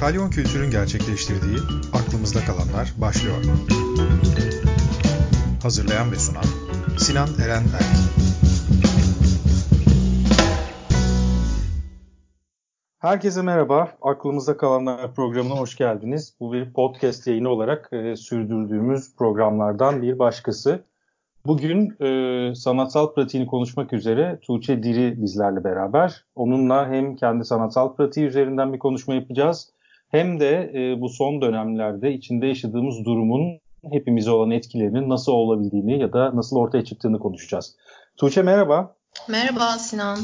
Kalyon Kültür'ün gerçekleştirdiği Aklımızda Kalanlar başlıyor. Hazırlayan ve sunan Sinan Eren Erk. Herkese merhaba. Aklımızda Kalanlar programına hoş geldiniz. Bu bir podcast yayını olarak e, sürdürdüğümüz programlardan bir başkası. Bugün e, sanatsal pratiğini konuşmak üzere Tuğçe Diri bizlerle beraber. Onunla hem kendi sanatsal pratiği üzerinden bir konuşma yapacağız hem de e, bu son dönemlerde içinde yaşadığımız durumun hepimize olan etkilerinin nasıl olabildiğini ya da nasıl ortaya çıktığını konuşacağız. Tuğçe merhaba. Merhaba Sinan.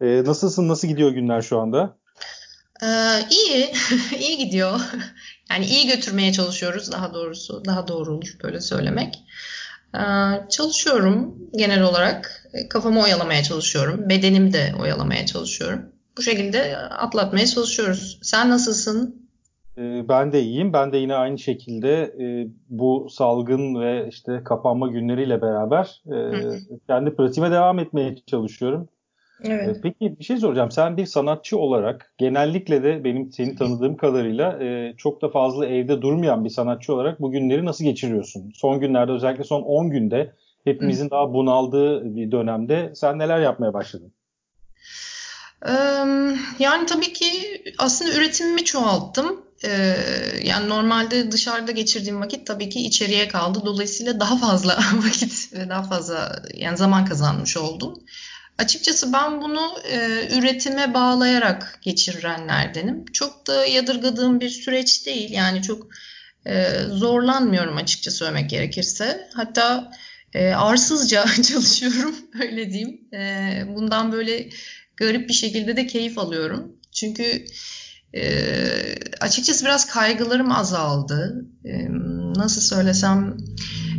E, nasılsın? Nasıl gidiyor günler şu anda? Ee, iyi, iyi gidiyor. Yani iyi götürmeye çalışıyoruz daha doğrusu. Daha doğru olur böyle söylemek. Ee, çalışıyorum genel olarak. Kafamı oyalamaya çalışıyorum. Bedenimi de oyalamaya çalışıyorum bu şekilde atlatmaya çalışıyoruz. Sen nasılsın? Ee, ben de iyiyim. Ben de yine aynı şekilde e, bu salgın ve işte kapanma günleriyle beraber e, kendi pratiğime devam etmeye çalışıyorum. Evet. E, peki bir şey soracağım. Sen bir sanatçı olarak genellikle de benim seni tanıdığım kadarıyla çok da fazla evde durmayan bir sanatçı olarak bu günleri nasıl geçiriyorsun? Son günlerde özellikle son 10 günde hepimizin daha bunaldığı bir dönemde sen neler yapmaya başladın? Yani tabii ki aslında üretimimi çoğalttım. Yani normalde dışarıda geçirdiğim vakit tabii ki içeriye kaldı. Dolayısıyla daha fazla vakit ve daha fazla yani zaman kazanmış oldum. Açıkçası ben bunu üretime bağlayarak geçirenlerdenim. Çok da yadırgadığım bir süreç değil. Yani çok zorlanmıyorum açıkça söylemek gerekirse. Hatta arsızca çalışıyorum öyle diyeyim. Bundan böyle garip bir şekilde de keyif alıyorum. Çünkü e, açıkçası biraz kaygılarım azaldı. E, nasıl söylesem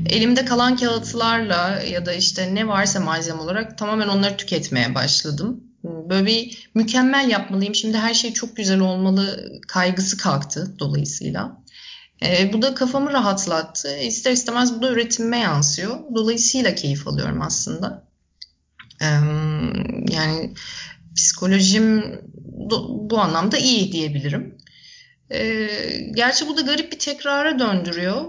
elimde kalan kağıtlarla ya da işte ne varsa malzeme olarak tamamen onları tüketmeye başladım. Böyle bir mükemmel yapmalıyım. Şimdi her şey çok güzel olmalı kaygısı kalktı dolayısıyla. E, bu da kafamı rahatlattı. İster istemez bu da üretimime yansıyor. Dolayısıyla keyif alıyorum aslında. Yani psikolojim bu anlamda iyi diyebilirim. E, gerçi bu da garip bir tekrara döndürüyor.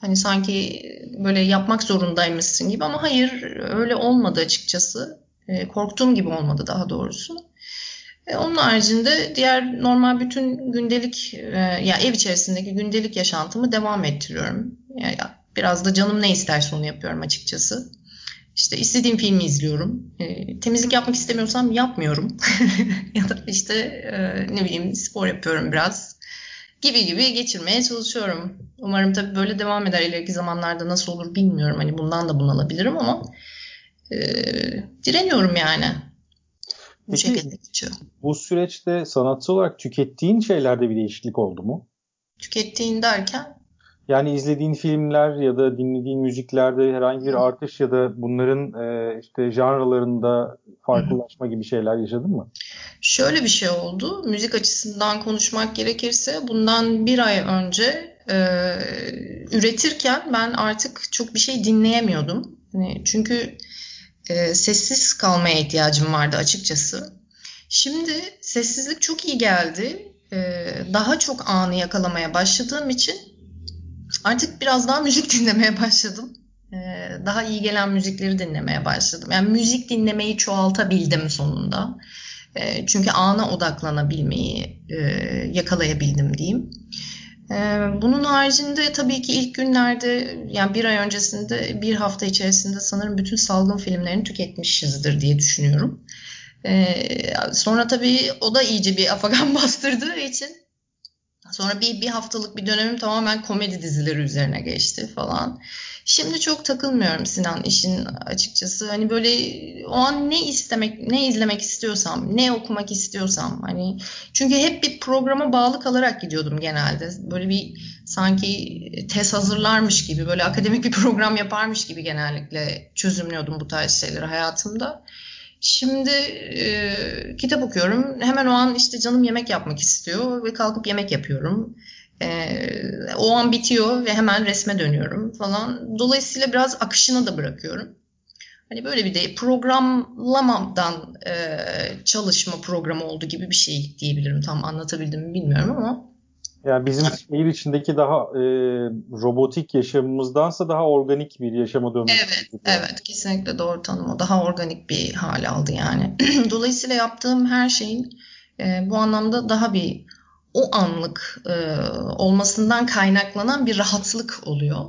Hani sanki böyle yapmak zorundaymışsın gibi ama hayır öyle olmadı açıkçası. E, korktuğum gibi olmadı daha doğrusu. E, onun haricinde diğer normal bütün gündelik ya ev içerisindeki gündelik yaşantımı devam ettiriyorum. Biraz da canım ne isterse onu yapıyorum açıkçası. İşte istediğim filmi izliyorum. E, temizlik yapmak istemiyorsam yapmıyorum. ya da işte e, ne bileyim spor yapıyorum biraz gibi gibi geçirmeye çalışıyorum. Umarım tabii böyle devam eder. İleriki zamanlarda nasıl olur bilmiyorum. Hani bundan da bunalabilirim ama e, direniyorum yani. Bu Peki, şekilde geçiyor. Bu süreçte sanatsal olarak tükettiğin şeylerde bir değişiklik oldu mu? Tükettiğin derken? Yani izlediğin filmler ya da dinlediğin müziklerde herhangi bir artış ya da bunların e, işte janralarında farklılaşma gibi şeyler yaşadın mı? Şöyle bir şey oldu. Müzik açısından konuşmak gerekirse bundan bir ay önce e, üretirken ben artık çok bir şey dinleyemiyordum. Yani çünkü e, sessiz kalmaya ihtiyacım vardı açıkçası. Şimdi sessizlik çok iyi geldi. E, daha çok anı yakalamaya başladığım için artık biraz daha müzik dinlemeye başladım. Ee, daha iyi gelen müzikleri dinlemeye başladım. Yani müzik dinlemeyi çoğaltabildim sonunda. Ee, çünkü ana odaklanabilmeyi e, yakalayabildim diyeyim. Ee, bunun haricinde tabii ki ilk günlerde yani bir ay öncesinde bir hafta içerisinde sanırım bütün salgın filmlerini tüketmişizdir diye düşünüyorum. Sonra tabii o da iyice bir afagan bastırdığı için Sonra bir, bir haftalık bir dönemim tamamen komedi dizileri üzerine geçti falan. Şimdi çok takılmıyorum Sinan işin açıkçası. Hani böyle o an ne istemek, ne izlemek istiyorsam, ne okumak istiyorsam hani çünkü hep bir programa bağlı kalarak gidiyordum genelde. Böyle bir sanki tez hazırlarmış gibi, böyle akademik bir program yaparmış gibi genellikle çözümlüyordum bu tarz şeyleri hayatımda. Şimdi e, kitap okuyorum. Hemen o an işte canım yemek yapmak istiyor ve kalkıp yemek yapıyorum. E, o an bitiyor ve hemen resme dönüyorum falan. Dolayısıyla biraz akışını da bırakıyorum. Hani böyle bir de programlamadan e, çalışma programı oldu gibi bir şey diyebilirim. Tam anlatabildim mi bilmiyorum ama. Yani bizim şehir içindeki daha e, robotik yaşamımızdansa daha organik bir yaşama dönmüş. Evet, gibi. evet kesinlikle doğru tanım o. Daha organik bir hal aldı yani. Dolayısıyla yaptığım her şeyin e, bu anlamda daha bir o anlık e, olmasından kaynaklanan bir rahatlık oluyor.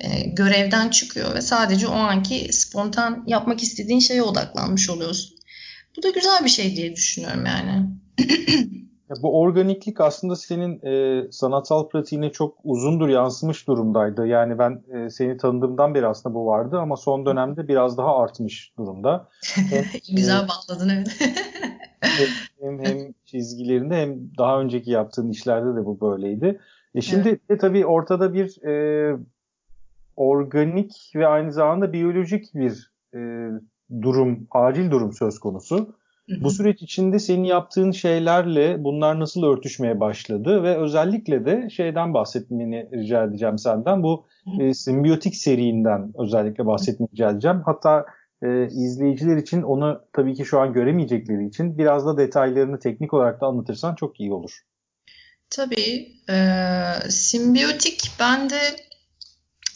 E, görevden çıkıyor ve sadece o anki spontan yapmak istediğin şeye odaklanmış oluyorsun. Bu da güzel bir şey diye düşünüyorum yani. Ya bu organiklik aslında senin e, sanatsal pratiğine çok uzundur yansımış durumdaydı. Yani ben e, seni tanıdığımdan beri aslında bu vardı ama son dönemde biraz daha artmış durumda. Hem, Güzel e, bağladın evet. hem, hem, hem çizgilerinde hem daha önceki yaptığın işlerde de bu böyleydi. E şimdi evet. de tabii ortada bir e, organik ve aynı zamanda biyolojik bir e, durum, acil durum söz konusu. Bu süreç içinde senin yaptığın şeylerle bunlar nasıl örtüşmeye başladı ve özellikle de şeyden bahsetmeni rica edeceğim senden. Bu e, simbiyotik serinden özellikle bahsetmeni rica edeceğim. Hatta e, izleyiciler için onu tabii ki şu an göremeyecekleri için biraz da detaylarını teknik olarak da anlatırsan çok iyi olur. Tabii. E, simbiyotik ben de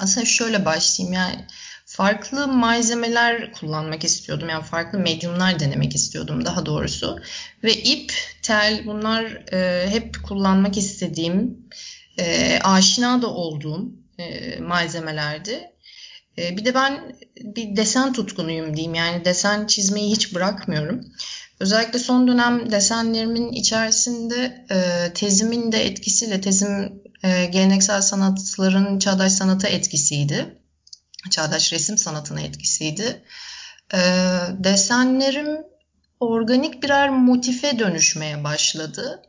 aslında şöyle başlayayım yani farklı malzemeler kullanmak istiyordum. Yani farklı medyumlar denemek istiyordum daha doğrusu. Ve ip, tel bunlar e, hep kullanmak istediğim, e, aşina da olduğum e, malzemelerdi. E, bir de ben bir desen tutkunuyum diyeyim. Yani desen çizmeyi hiç bırakmıyorum. Özellikle son dönem desenlerimin içerisinde e, tezimin de etkisiyle, tezim e, geleneksel sanatların çağdaş sanata etkisiydi çağdaş resim sanatına etkisiydi. E, desenlerim organik birer motife dönüşmeye başladı.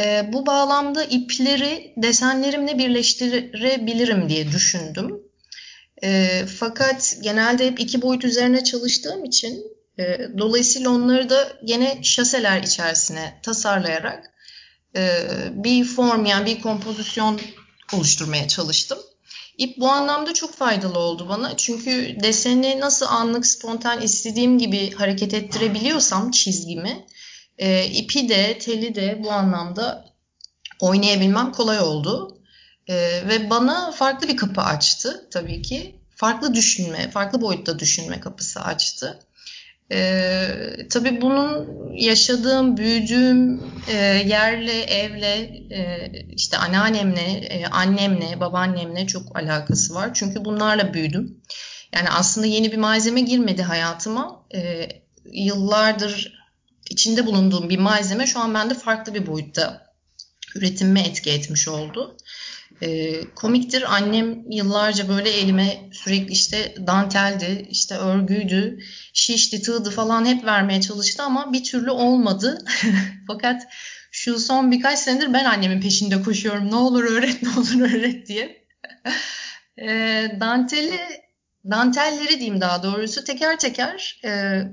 E, bu bağlamda ipleri desenlerimle birleştirebilirim diye düşündüm. E, fakat genelde hep iki boyut üzerine çalıştığım için e, dolayısıyla onları da gene şaseler içerisine tasarlayarak e, bir form yani bir kompozisyon oluşturmaya çalıştım. İp bu anlamda çok faydalı oldu bana. Çünkü deseni nasıl anlık spontan istediğim gibi hareket ettirebiliyorsam çizgimi e, ipi de teli de bu anlamda oynayabilmem kolay oldu. E, ve bana farklı bir kapı açtı tabii ki. Farklı düşünme, farklı boyutta düşünme kapısı açtı. Ee, tabii bunun yaşadığım, büyüdüğüm e, yerle, evle, e, işte anneannemle, e, annemle, babaannemle çok alakası var. Çünkü bunlarla büyüdüm. Yani aslında yeni bir malzeme girmedi hayatıma. E, yıllardır içinde bulunduğum bir malzeme şu an bende farklı bir boyutta üretimime etki etmiş oldu. E, komiktir annem yıllarca böyle elime sürekli işte danteldi, işte örgüydü, şişti, tığdı falan hep vermeye çalıştı ama bir türlü olmadı. Fakat şu son birkaç senedir ben annemin peşinde koşuyorum. Ne olur öğret, ne olur öğret diye. e, danteli, dantelleri diyeyim daha doğrusu teker teker e,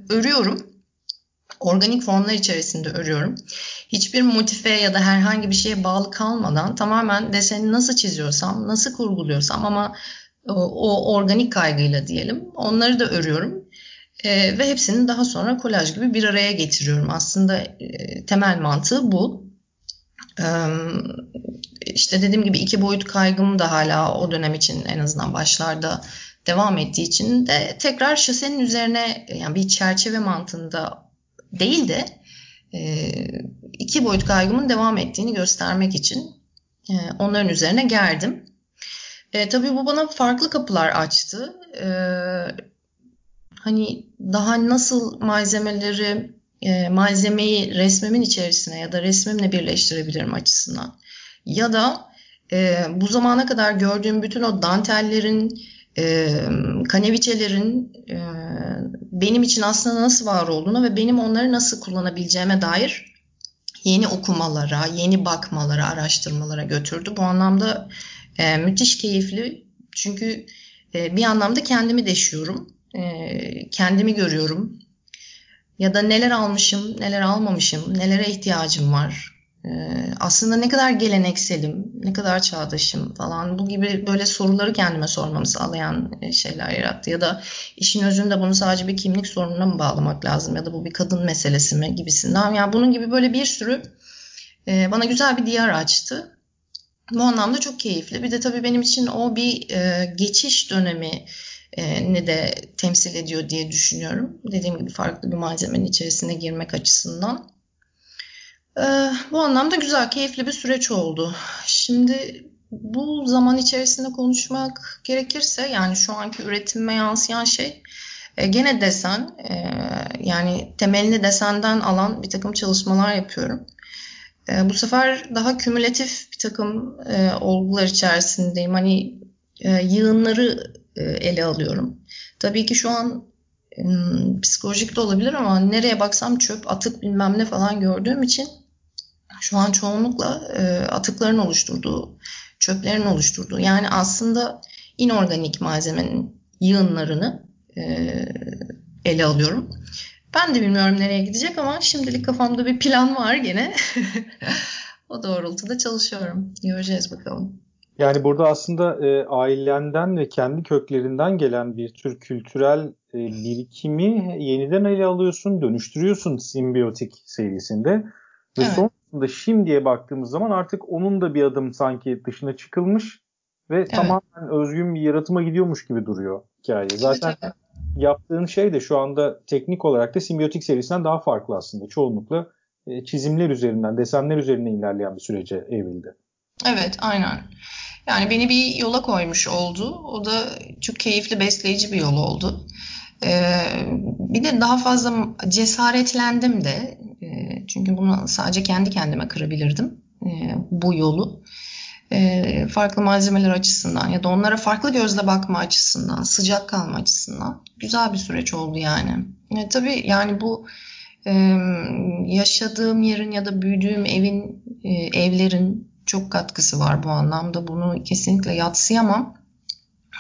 örüyorum organik formlar içerisinde örüyorum. Hiçbir motife ya da herhangi bir şeye bağlı kalmadan tamamen deseni nasıl çiziyorsam, nasıl kurguluyorsam ama o, o organik kaygıyla diyelim onları da örüyorum. E, ve hepsini daha sonra kolaj gibi bir araya getiriyorum. Aslında e, temel mantığı bu. E, işte dediğim gibi iki boyut kaygım da hala o dönem için en azından başlarda devam ettiği için de tekrar şasenin üzerine yani bir çerçeve mantığında değil de e, iki boyut kaygımın devam ettiğini göstermek için e, onların üzerine gerdim. E, tabii bu bana farklı kapılar açtı. E, hani daha nasıl malzemeleri, e, malzemeyi resmimin içerisine ya da resmimle birleştirebilirim açısından. Ya da e, bu zamana kadar gördüğüm bütün o dantellerin, e, kaneviçelerin e, benim için aslında nasıl var olduğunu ve benim onları nasıl kullanabileceğime dair yeni okumalara, yeni bakmalara, araştırmalara götürdü. Bu anlamda e, müthiş keyifli. Çünkü e, bir anlamda kendimi deşiyorum. E, kendimi görüyorum. Ya da neler almışım, neler almamışım, nelere ihtiyacım var. Ee, aslında ne kadar gelenekselim, ne kadar çağdaşım falan bu gibi böyle soruları kendime sormamı sağlayan e, şeyler yarattı. Ya da işin özünde bunu sadece bir kimlik sorununa mı bağlamak lazım ya da bu bir kadın meselesi mi gibisinden. Yani bunun gibi böyle bir sürü e, bana güzel bir diyar açtı. Bu anlamda çok keyifli. Bir de tabii benim için o bir e, geçiş dönemi ne de temsil ediyor diye düşünüyorum. Dediğim gibi farklı bir malzemenin içerisine girmek açısından. Ee, bu anlamda güzel, keyifli bir süreç oldu. Şimdi bu zaman içerisinde konuşmak gerekirse yani şu anki üretimime yansıyan şey e, gene desen e, yani temelini desenden alan bir takım çalışmalar yapıyorum. E, bu sefer daha kümülatif bir takım e, olgular içerisindeyim. Hani e, yığınları e, ele alıyorum. Tabii ki şu an psikolojik de olabilir ama nereye baksam çöp, atık bilmem ne falan gördüğüm için şu an çoğunlukla e, atıkların oluşturduğu, çöplerin oluşturduğu yani aslında inorganik malzemenin yığınlarını e, ele alıyorum. Ben de bilmiyorum nereye gidecek ama şimdilik kafamda bir plan var gene. o doğrultuda çalışıyorum. Göreceğiz bakalım. Yani burada aslında e, ailenden ve kendi köklerinden gelen bir tür kültürel e, birikimi yeniden ele alıyorsun, dönüştürüyorsun simbiyotik serisinde. Ve evet. sonrasında şimdiye baktığımız zaman artık onun da bir adım sanki dışına çıkılmış ve evet. tamamen özgün bir yaratıma gidiyormuş gibi duruyor hikaye. Zaten evet, evet. yaptığın şey de şu anda teknik olarak da simbiyotik serisinden daha farklı aslında. Çoğunlukla e, çizimler üzerinden, desenler üzerinden ilerleyen bir sürece evrildi. Evet, aynen. Yani beni bir yola koymuş oldu. O da çok keyifli, besleyici bir yol oldu. Ee, bir de daha fazla cesaretlendim de. Ee, çünkü bunu sadece kendi kendime kırabilirdim. Ee, bu yolu. Ee, farklı malzemeler açısından ya da onlara farklı gözle bakma açısından, sıcak kalma açısından güzel bir süreç oldu yani. E, tabii yani bu e, yaşadığım yerin ya da büyüdüğüm evin, e, evlerin çok katkısı var bu anlamda. Bunu kesinlikle yatsıyamam.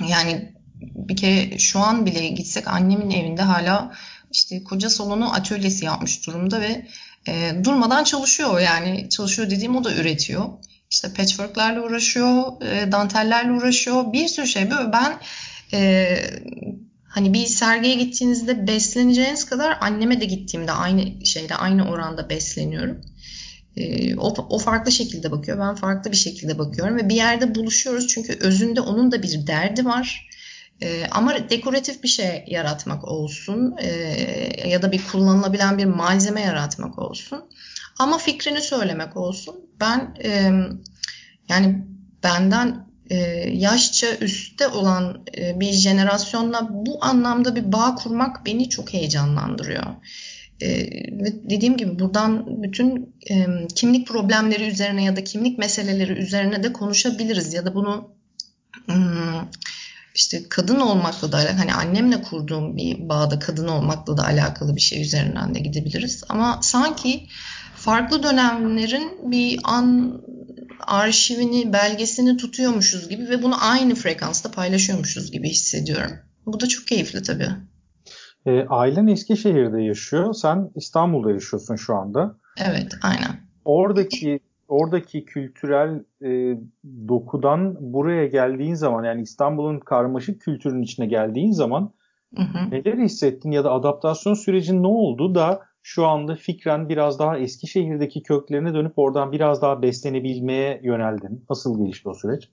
Yani bir kere şu an bile gitsek annemin evinde hala işte koca salonu atölyesi yapmış durumda ve e, durmadan çalışıyor yani çalışıyor dediğim o da üretiyor. İşte patchworklerle uğraşıyor, e, dantellerle uğraşıyor, bir sürü şey. Böyle ben e, hani bir sergiye gittiğinizde besleneceğiniz kadar anneme de gittiğimde aynı şeyde, aynı oranda besleniyorum. E, o, o farklı şekilde bakıyor, ben farklı bir şekilde bakıyorum ve bir yerde buluşuyoruz çünkü özünde onun da bir derdi var e, ama dekoratif bir şey yaratmak olsun e, ya da bir kullanılabilen bir malzeme yaratmak olsun. Ama fikrini söylemek olsun. Ben e, yani benden e, yaşça üstte olan e, bir jenerasyonla bu anlamda bir bağ kurmak beni çok heyecanlandırıyor. E, ve dediğim gibi buradan bütün e, kimlik problemleri üzerine ya da kimlik meseleleri üzerine de konuşabiliriz ya da bunu hmm, işte kadın olmakla da hani annemle kurduğum bir bağda kadın olmakla da alakalı bir şey üzerinden de gidebiliriz. Ama sanki farklı dönemlerin bir an arşivini, belgesini tutuyormuşuz gibi ve bunu aynı frekansta paylaşıyormuşuz gibi hissediyorum. Bu da çok keyifli tabii. E, ailen Eskişehir'de yaşıyor. Sen İstanbul'da yaşıyorsun şu anda. Evet, aynen. Oradaki oradaki kültürel e, dokudan buraya geldiğin zaman yani İstanbul'un karmaşık kültürünün içine geldiğin zaman hı hı. neler hissettin ya da adaptasyon sürecin ne oldu da şu anda fikren biraz daha Eskişehir'deki köklerine dönüp oradan biraz daha beslenebilmeye yöneldin. Nasıl gelişti o süreç?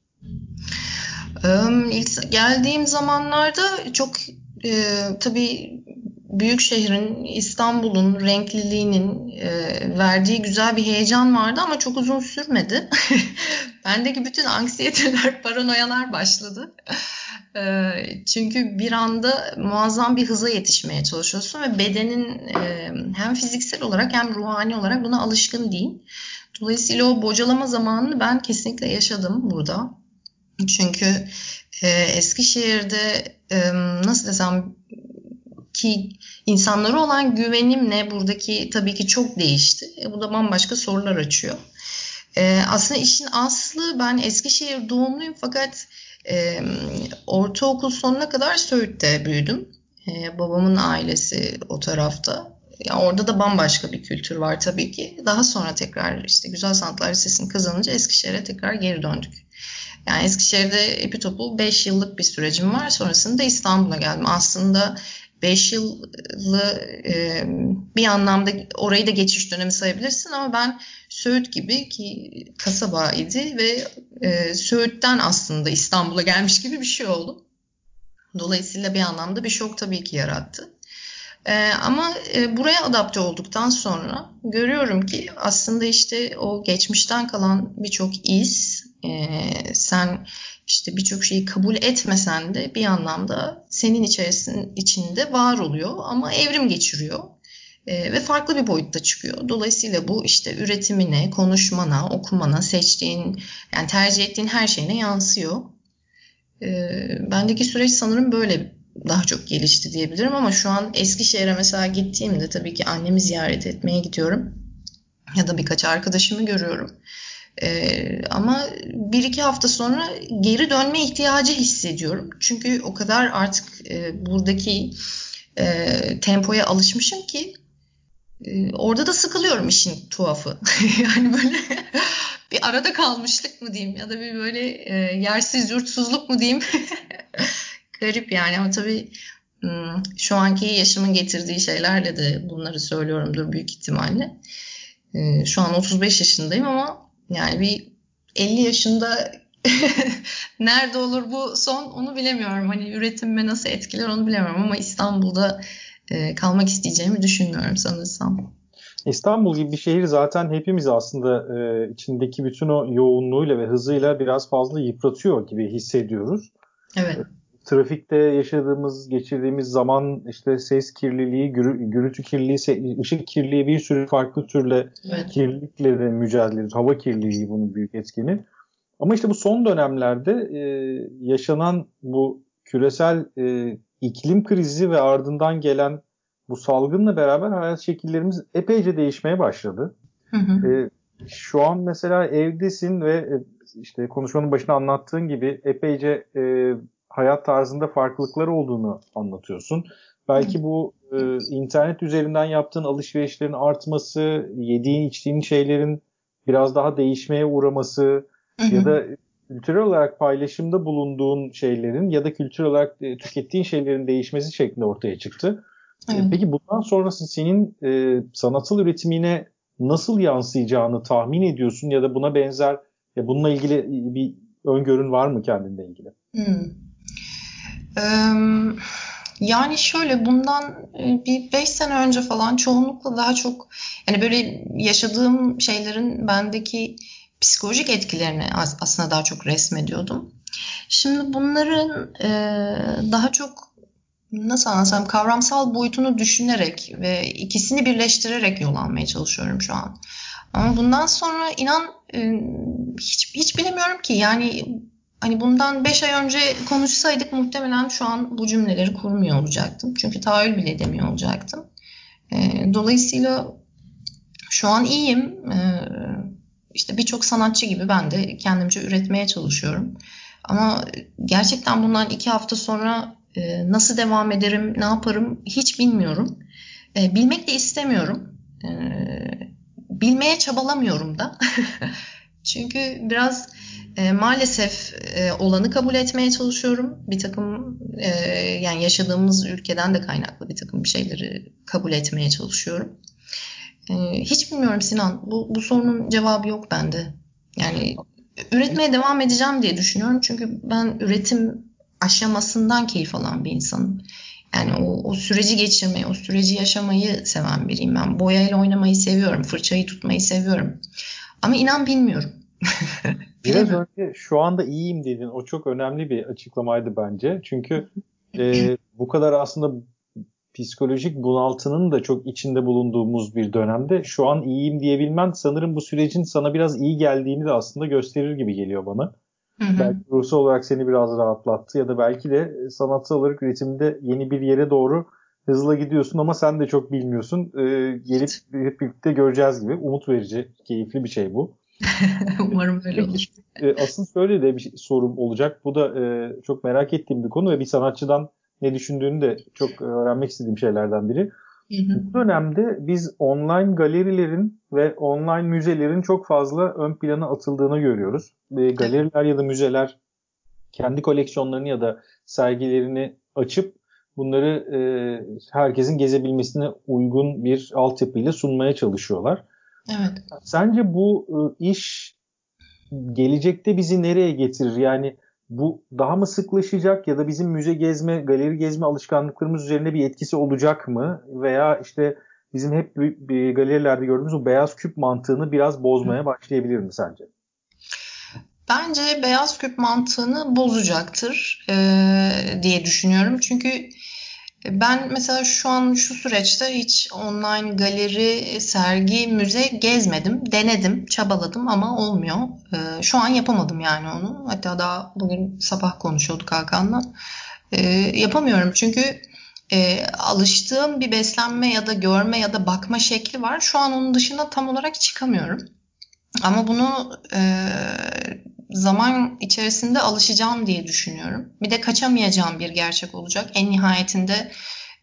İlk geldiğim zamanlarda çok e, tabii büyük şehrin İstanbul'un renkliliğinin e, verdiği güzel bir heyecan vardı ama çok uzun sürmedi. Bendeki bütün anksiyeteler, paranoyalar başladı. E, çünkü bir anda muazzam bir hıza yetişmeye çalışıyorsun ve bedenin e, hem fiziksel olarak hem ruhani olarak buna alışkın değil. Dolayısıyla o bocalama zamanını ben kesinlikle yaşadım burada. Çünkü e, Eskişehir'de e, nasıl desem ki insanlara olan güvenimle buradaki tabii ki çok değişti. E, bu da bambaşka sorular açıyor. E, aslında işin aslı ben Eskişehir doğumluyum fakat e, ortaokul sonuna kadar Söğüt'te büyüdüm. E, babamın ailesi o tarafta. ya orada da bambaşka bir kültür var tabii ki. Daha sonra tekrar işte Güzel Sanatlar Lisesi'ni kazanınca Eskişehir'e tekrar geri döndük. Yani Eskişehir'de Epitop'u 5 yıllık bir sürecim var. Sonrasında İstanbul'a geldim. Aslında 5 yıllı e, bir anlamda orayı da geçiş dönemi sayabilirsin ama ben Söğüt gibi ki kasaba idi ve e, Söğüt'ten aslında İstanbul'a gelmiş gibi bir şey oldu. Dolayısıyla bir anlamda bir şok tabii ki yarattı. Ee, ama e, buraya adapte olduktan sonra görüyorum ki aslında işte o geçmişten kalan birçok iz, e, sen işte birçok şeyi kabul etmesen de bir anlamda senin içerisinin içinde var oluyor ama evrim geçiriyor. E, ve farklı bir boyutta çıkıyor. Dolayısıyla bu işte üretimine, konuşmana, okumana, seçtiğin, yani tercih ettiğin her şeyine yansıyor. E, bendeki süreç sanırım böyle daha çok gelişti diyebilirim ama şu an Eskişehir'e mesela gittiğimde tabii ki annemi ziyaret etmeye gidiyorum ya da birkaç arkadaşımı görüyorum. Ee, ama bir iki hafta sonra geri dönme ihtiyacı hissediyorum. Çünkü o kadar artık e, buradaki e, tempoya alışmışım ki e, orada da sıkılıyorum işin tuhafı. yani böyle bir arada kalmışlık mı diyeyim ya da bir böyle e, yersiz yurtsuzluk mu diyeyim. Garip yani ama tabii hmm, şu anki yaşımın getirdiği şeylerle de bunları söylüyorumdur büyük ihtimalle. Ee, şu an 35 yaşındayım ama yani bir 50 yaşında nerede olur bu son onu bilemiyorum. Hani üretimime nasıl etkiler onu bilemiyorum ama İstanbul'da e, kalmak isteyeceğimi düşünmüyorum sanırsam. İstanbul gibi bir şehir zaten hepimiz aslında e, içindeki bütün o yoğunluğuyla ve hızıyla biraz fazla yıpratıyor gibi hissediyoruz. Evet trafikte yaşadığımız, geçirdiğimiz zaman işte ses kirliliği, gürültü kirliliği, ışık kirliliği bir sürü farklı türle evet. kirlilikle de mücadele ediyoruz. Hava kirliliği bunun büyük etkini. Ama işte bu son dönemlerde e, yaşanan bu küresel e, iklim krizi ve ardından gelen bu salgınla beraber hayat şekillerimiz epeyce değişmeye başladı. Hı hı. E, şu an mesela evdesin ve e, işte konuşmanın başında anlattığın gibi epeyce e, hayat tarzında farklılıkları olduğunu anlatıyorsun. Belki bu e, internet üzerinden yaptığın alışverişlerin artması, yediğin içtiğin şeylerin biraz daha değişmeye uğraması ya da kültürel olarak paylaşımda bulunduğun şeylerin ya da kültürel olarak e, tükettiğin şeylerin değişmesi şeklinde ortaya çıktı. E, evet. Peki bundan sonrası senin e, sanatsal üretimine nasıl yansıyacağını tahmin ediyorsun ya da buna benzer ya bununla ilgili bir öngörün var mı kendinle ilgili? Hmm. Yani şöyle bundan e, bir 5 sene önce falan çoğunlukla daha çok yani böyle yaşadığım şeylerin bendeki psikolojik etkilerini aslında daha çok resmediyordum. Şimdi bunların e, daha çok nasıl anlatsam kavramsal boyutunu düşünerek ve ikisini birleştirerek yol almaya çalışıyorum şu an. Ama bundan sonra inan e, hiç, hiç bilemiyorum ki yani Hani bundan 5 ay önce konuşsaydık muhtemelen şu an bu cümleleri kurmuyor olacaktım. Çünkü tahayyül bile edemiyor olacaktım. E, dolayısıyla şu an iyiyim. E, işte birçok sanatçı gibi ben de kendimce üretmeye çalışıyorum. Ama gerçekten bundan iki hafta sonra e, nasıl devam ederim, ne yaparım hiç bilmiyorum. E, bilmek de istemiyorum. E, bilmeye çabalamıyorum da. Çünkü biraz e, maalesef e, olanı kabul etmeye çalışıyorum. Bir takım e, yani yaşadığımız ülkeden de kaynaklı bir takım şeyleri kabul etmeye çalışıyorum. E, hiç bilmiyorum Sinan. Bu, bu sorunun cevabı yok bende. Yani üretmeye devam edeceğim diye düşünüyorum. Çünkü ben üretim aşamasından keyif alan bir insanım. Yani o, o süreci geçirmeyi, o süreci yaşamayı seven biriyim ben. Boyayla oynamayı seviyorum, fırçayı tutmayı seviyorum. Ama inan bilmiyorum. Biraz önce şu anda iyiyim dedin. O çok önemli bir açıklamaydı bence. Çünkü e, bu kadar aslında psikolojik bunaltının da çok içinde bulunduğumuz bir dönemde şu an iyiyim diyebilmen sanırım bu sürecin sana biraz iyi geldiğini de aslında gösterir gibi geliyor bana. Hı hı. Belki ruhsal olarak seni biraz rahatlattı ya da belki de sanatsal olarak üretimde yeni bir yere doğru hızla gidiyorsun ama sen de çok bilmiyorsun. Ee, gelip hep birlikte göreceğiz gibi. Umut verici, keyifli bir şey bu. Umarım öyle olur. E, asıl şöyle de bir şey, sorum olacak. Bu da e, çok merak ettiğim bir konu ve bir sanatçıdan ne düşündüğünü de çok öğrenmek istediğim şeylerden biri. Bu dönemde biz online galerilerin ve online müzelerin çok fazla ön plana atıldığını görüyoruz. E, galeriler ya da müzeler kendi koleksiyonlarını ya da sergilerini açıp bunları e, herkesin gezebilmesine uygun bir altyapıyla sunmaya çalışıyorlar. Evet. Sence bu e, iş gelecekte bizi nereye getirir? Yani bu daha mı sıklaşacak ya da bizim müze gezme, galeri gezme alışkanlıklarımız üzerine bir etkisi olacak mı? Veya işte bizim hep bir galerilerde gördüğümüz o beyaz küp mantığını biraz bozmaya başlayabilir mi sence? Bence beyaz küp mantığını bozacaktır e, diye düşünüyorum. Çünkü ben mesela şu an şu süreçte hiç online galeri, sergi, müze gezmedim. Denedim, çabaladım ama olmuyor. Ee, şu an yapamadım yani onu. Hatta daha bugün sabah konuşuyorduk Hakan'la. Ee, yapamıyorum çünkü e, alıştığım bir beslenme ya da görme ya da bakma şekli var. Şu an onun dışına tam olarak çıkamıyorum. Ama bunu e, zaman içerisinde alışacağım diye düşünüyorum. Bir de kaçamayacağım bir gerçek olacak. En nihayetinde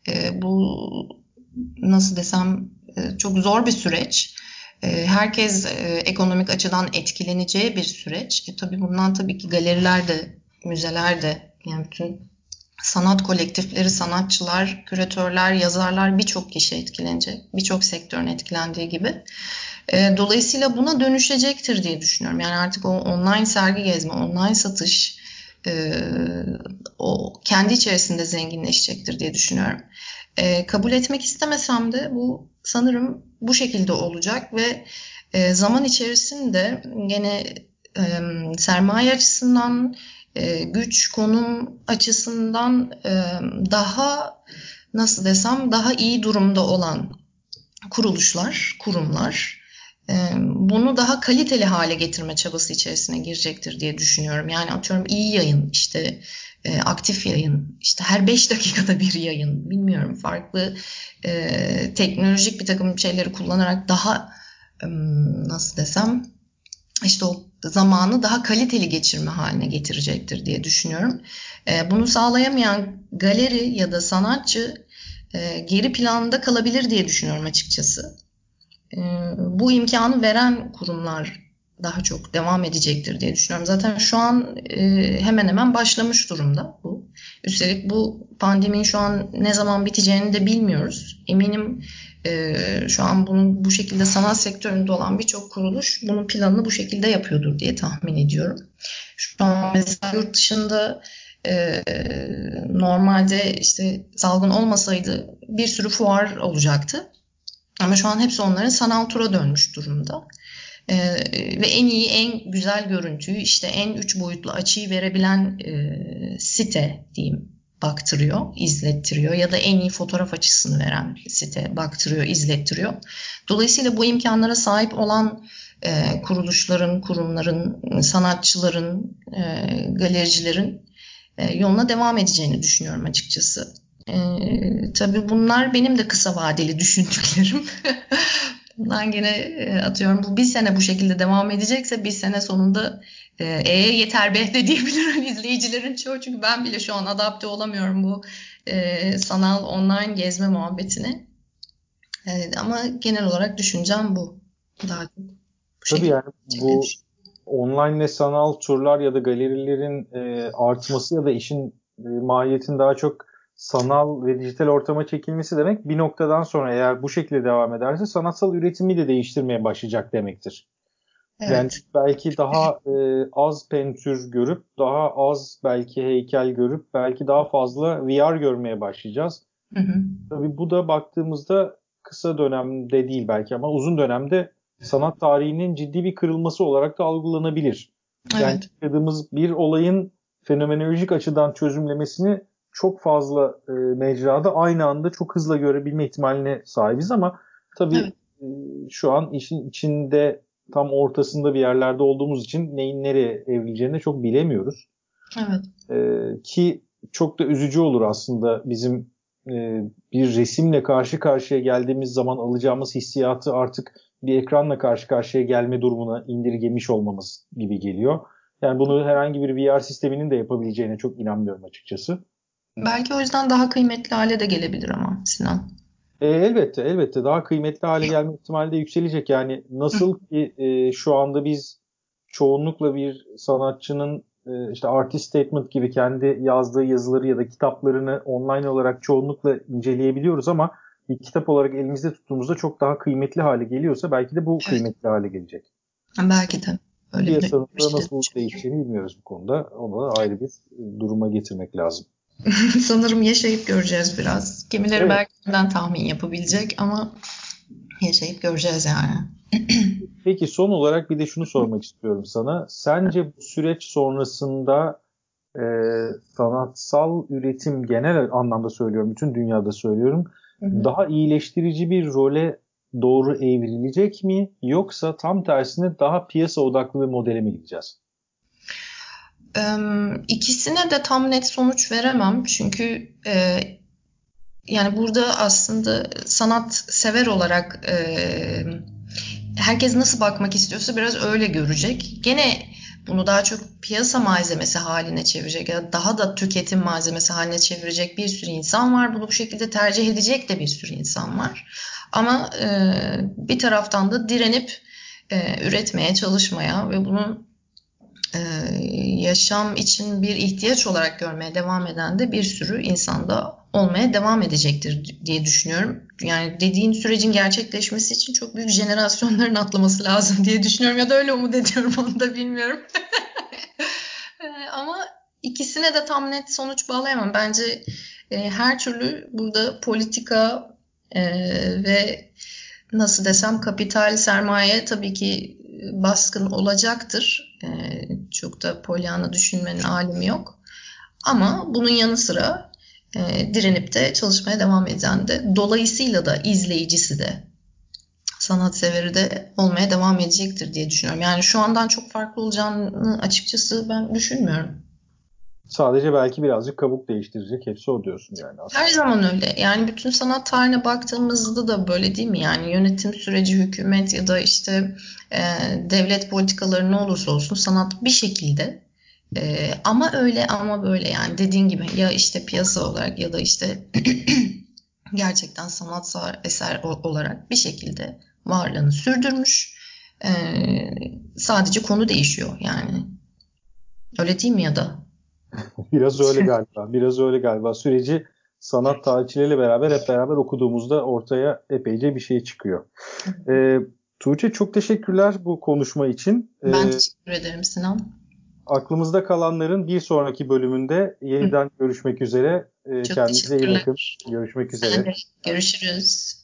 e, bu nasıl desem e, çok zor bir süreç. E, herkes e, ekonomik açıdan etkileneceği bir süreç. E, tabii bundan tabii ki galeriler de, müzeler de, yani bütün sanat kolektifleri, sanatçılar, küratörler, yazarlar birçok kişi etkilenecek. Birçok sektörün etkilendiği gibi. E, dolayısıyla buna dönüşecektir diye düşünüyorum. Yani artık o online sergi gezme, online satış e, o kendi içerisinde zenginleşecektir diye düşünüyorum. E, kabul etmek istemesem de bu sanırım bu şekilde olacak ve e, zaman içerisinde gene e, sermaye açısından, e, güç, konum açısından e, daha nasıl desem daha iyi durumda olan kuruluşlar, kurumlar bunu daha kaliteli hale getirme çabası içerisine girecektir diye düşünüyorum. Yani atıyorum iyi yayın, işte aktif yayın, işte her 5 dakikada bir yayın, bilmiyorum farklı teknolojik bir takım şeyleri kullanarak daha nasıl desem işte o zamanı daha kaliteli geçirme haline getirecektir diye düşünüyorum. Bunu sağlayamayan galeri ya da sanatçı geri planda kalabilir diye düşünüyorum açıkçası. Ee, bu imkanı veren kurumlar daha çok devam edecektir diye düşünüyorum. Zaten şu an e, hemen hemen başlamış durumda bu. Üstelik bu pandeminin şu an ne zaman biteceğini de bilmiyoruz. Eminim e, şu an bunun bu şekilde sanat sektöründe olan birçok kuruluş bunun planını bu şekilde yapıyordur diye tahmin ediyorum. Şu an mesela yurt dışında e, normalde işte salgın olmasaydı bir sürü fuar olacaktı. Ama şu an hepsi onların sanal tura dönmüş durumda. Ee, ve en iyi, en güzel görüntüyü işte en üç boyutlu açıyı verebilen e, site diyeyim baktırıyor, izlettiriyor ya da en iyi fotoğraf açısını veren site baktırıyor, izlettiriyor. Dolayısıyla bu imkanlara sahip olan e, kuruluşların, kurumların, sanatçıların, e, galericilerin e, yoluna devam edeceğini düşünüyorum açıkçası. Ee, tabii bunlar benim de kısa vadeli düşündüklerim. Bundan gene e, atıyorum bu bir sene bu şekilde devam edecekse bir sene sonunda e, e yeter be de diyebilirim izleyicilerin çoğu. Çünkü ben bile şu an adapte olamıyorum bu e, sanal online gezme muhabbetine. E, ama genel olarak düşüncem bu. Daha çok. Bu Tabii yani bu online ve sanal turlar ya da galerilerin e, artması ya da işin e, mahiyetin daha çok sanal ve dijital ortama çekilmesi demek bir noktadan sonra eğer bu şekilde devam ederse sanatsal üretimi de değiştirmeye başlayacak demektir. Evet. Yani belki daha e, az pentür görüp, daha az belki heykel görüp, belki daha fazla VR görmeye başlayacağız. Hı hı. Tabii bu da baktığımızda kısa dönemde değil belki ama uzun dönemde sanat tarihinin ciddi bir kırılması olarak da algılanabilir. Yani evet. yaşadığımız bir olayın fenomenolojik açıdan çözümlemesini çok fazla e, mecrada aynı anda çok hızlı görebilme ihtimaline sahibiz ama tabii evet. e, şu an işin içinde tam ortasında bir yerlerde olduğumuz için neyin nereye evrileceğini çok bilemiyoruz. Evet. E, ki çok da üzücü olur aslında bizim e, bir resimle karşı karşıya geldiğimiz zaman alacağımız hissiyatı artık bir ekranla karşı karşıya gelme durumuna indirgemiş olmamız gibi geliyor. Yani bunu herhangi bir VR sisteminin de yapabileceğine çok inanmıyorum açıkçası. Belki o yüzden daha kıymetli hale de gelebilir ama Sinan. E, elbette, elbette daha kıymetli hale gelme ihtimali de yükselecek. Yani nasıl ki e, şu anda biz çoğunlukla bir sanatçının e, işte artist statement gibi kendi yazdığı yazıları ya da kitaplarını online olarak çoğunlukla inceleyebiliyoruz ama bir kitap olarak elimizde tuttuğumuzda çok daha kıymetli hale geliyorsa belki de bu evet. kıymetli hale gelecek. Belki de. Öyle Piyasanın da nasıl değişeceğini bilmiyoruz bu konuda. Onu da ayrı bir duruma getirmek lazım. Sanırım yaşayıp göreceğiz biraz. Kimileri evet. belki bundan tahmin yapabilecek ama yaşayıp göreceğiz yani. Peki son olarak bir de şunu sormak istiyorum sana. Sence bu süreç sonrasında e, sanatsal üretim genel anlamda söylüyorum, bütün dünyada söylüyorum. Hı hı. Daha iyileştirici bir role doğru evrilecek mi yoksa tam tersine daha piyasa odaklı bir modele mi gideceğiz? İkisine de tam net sonuç veremem çünkü e, yani burada aslında sanat sever olarak e, herkes nasıl bakmak istiyorsa biraz öyle görecek. Gene bunu daha çok piyasa malzemesi haline çevirecek ya da daha da tüketim malzemesi haline çevirecek bir sürü insan var. Bunu bu şekilde tercih edecek de bir sürü insan var. Ama e, bir taraftan da direnip üretmeye çalışmaya ve bunu e, yaşam için bir ihtiyaç olarak görmeye devam eden de bir sürü insanda olmaya devam edecektir diye düşünüyorum. Yani dediğin sürecin gerçekleşmesi için çok büyük jenerasyonların atlaması lazım diye düşünüyorum ya da öyle umut ediyorum onu da bilmiyorum. E, ama ikisine de tam net sonuç bağlayamam. Bence e, her türlü burada politika e, ve nasıl desem kapital sermaye tabii ki baskın olacaktır. E, çok da polyana düşünmenin alemi yok. Ama bunun yanı sıra e, direnip de çalışmaya devam eden de dolayısıyla da izleyicisi de sanat de olmaya devam edecektir diye düşünüyorum. Yani şu andan çok farklı olacağını açıkçası ben düşünmüyorum. Sadece belki birazcık kabuk değiştirecek. Hepsi o diyorsun yani. Aslında. Her zaman öyle. Yani bütün sanat tarihine baktığımızda da böyle değil mi? Yani yönetim süreci, hükümet ya da işte e, devlet politikaları ne olursa olsun sanat bir şekilde e, ama öyle ama böyle yani dediğin gibi ya işte piyasa olarak ya da işte gerçekten sanatsal eser olarak bir şekilde varlığını sürdürmüş. E, sadece konu değişiyor yani. Öyle değil mi ya da? biraz öyle galiba. Biraz öyle galiba. Süreci sanat tarihçileriyle beraber hep beraber okuduğumuzda ortaya epeyce bir şey çıkıyor. Ee, Tuğçe çok teşekkürler bu konuşma için. Ben ee, teşekkür ederim Sinan. Aklımızda kalanların bir sonraki bölümünde yeniden Hı. görüşmek üzere. Ee, kendinize iyi bakın. Görüşmek üzere. Görüşürüz.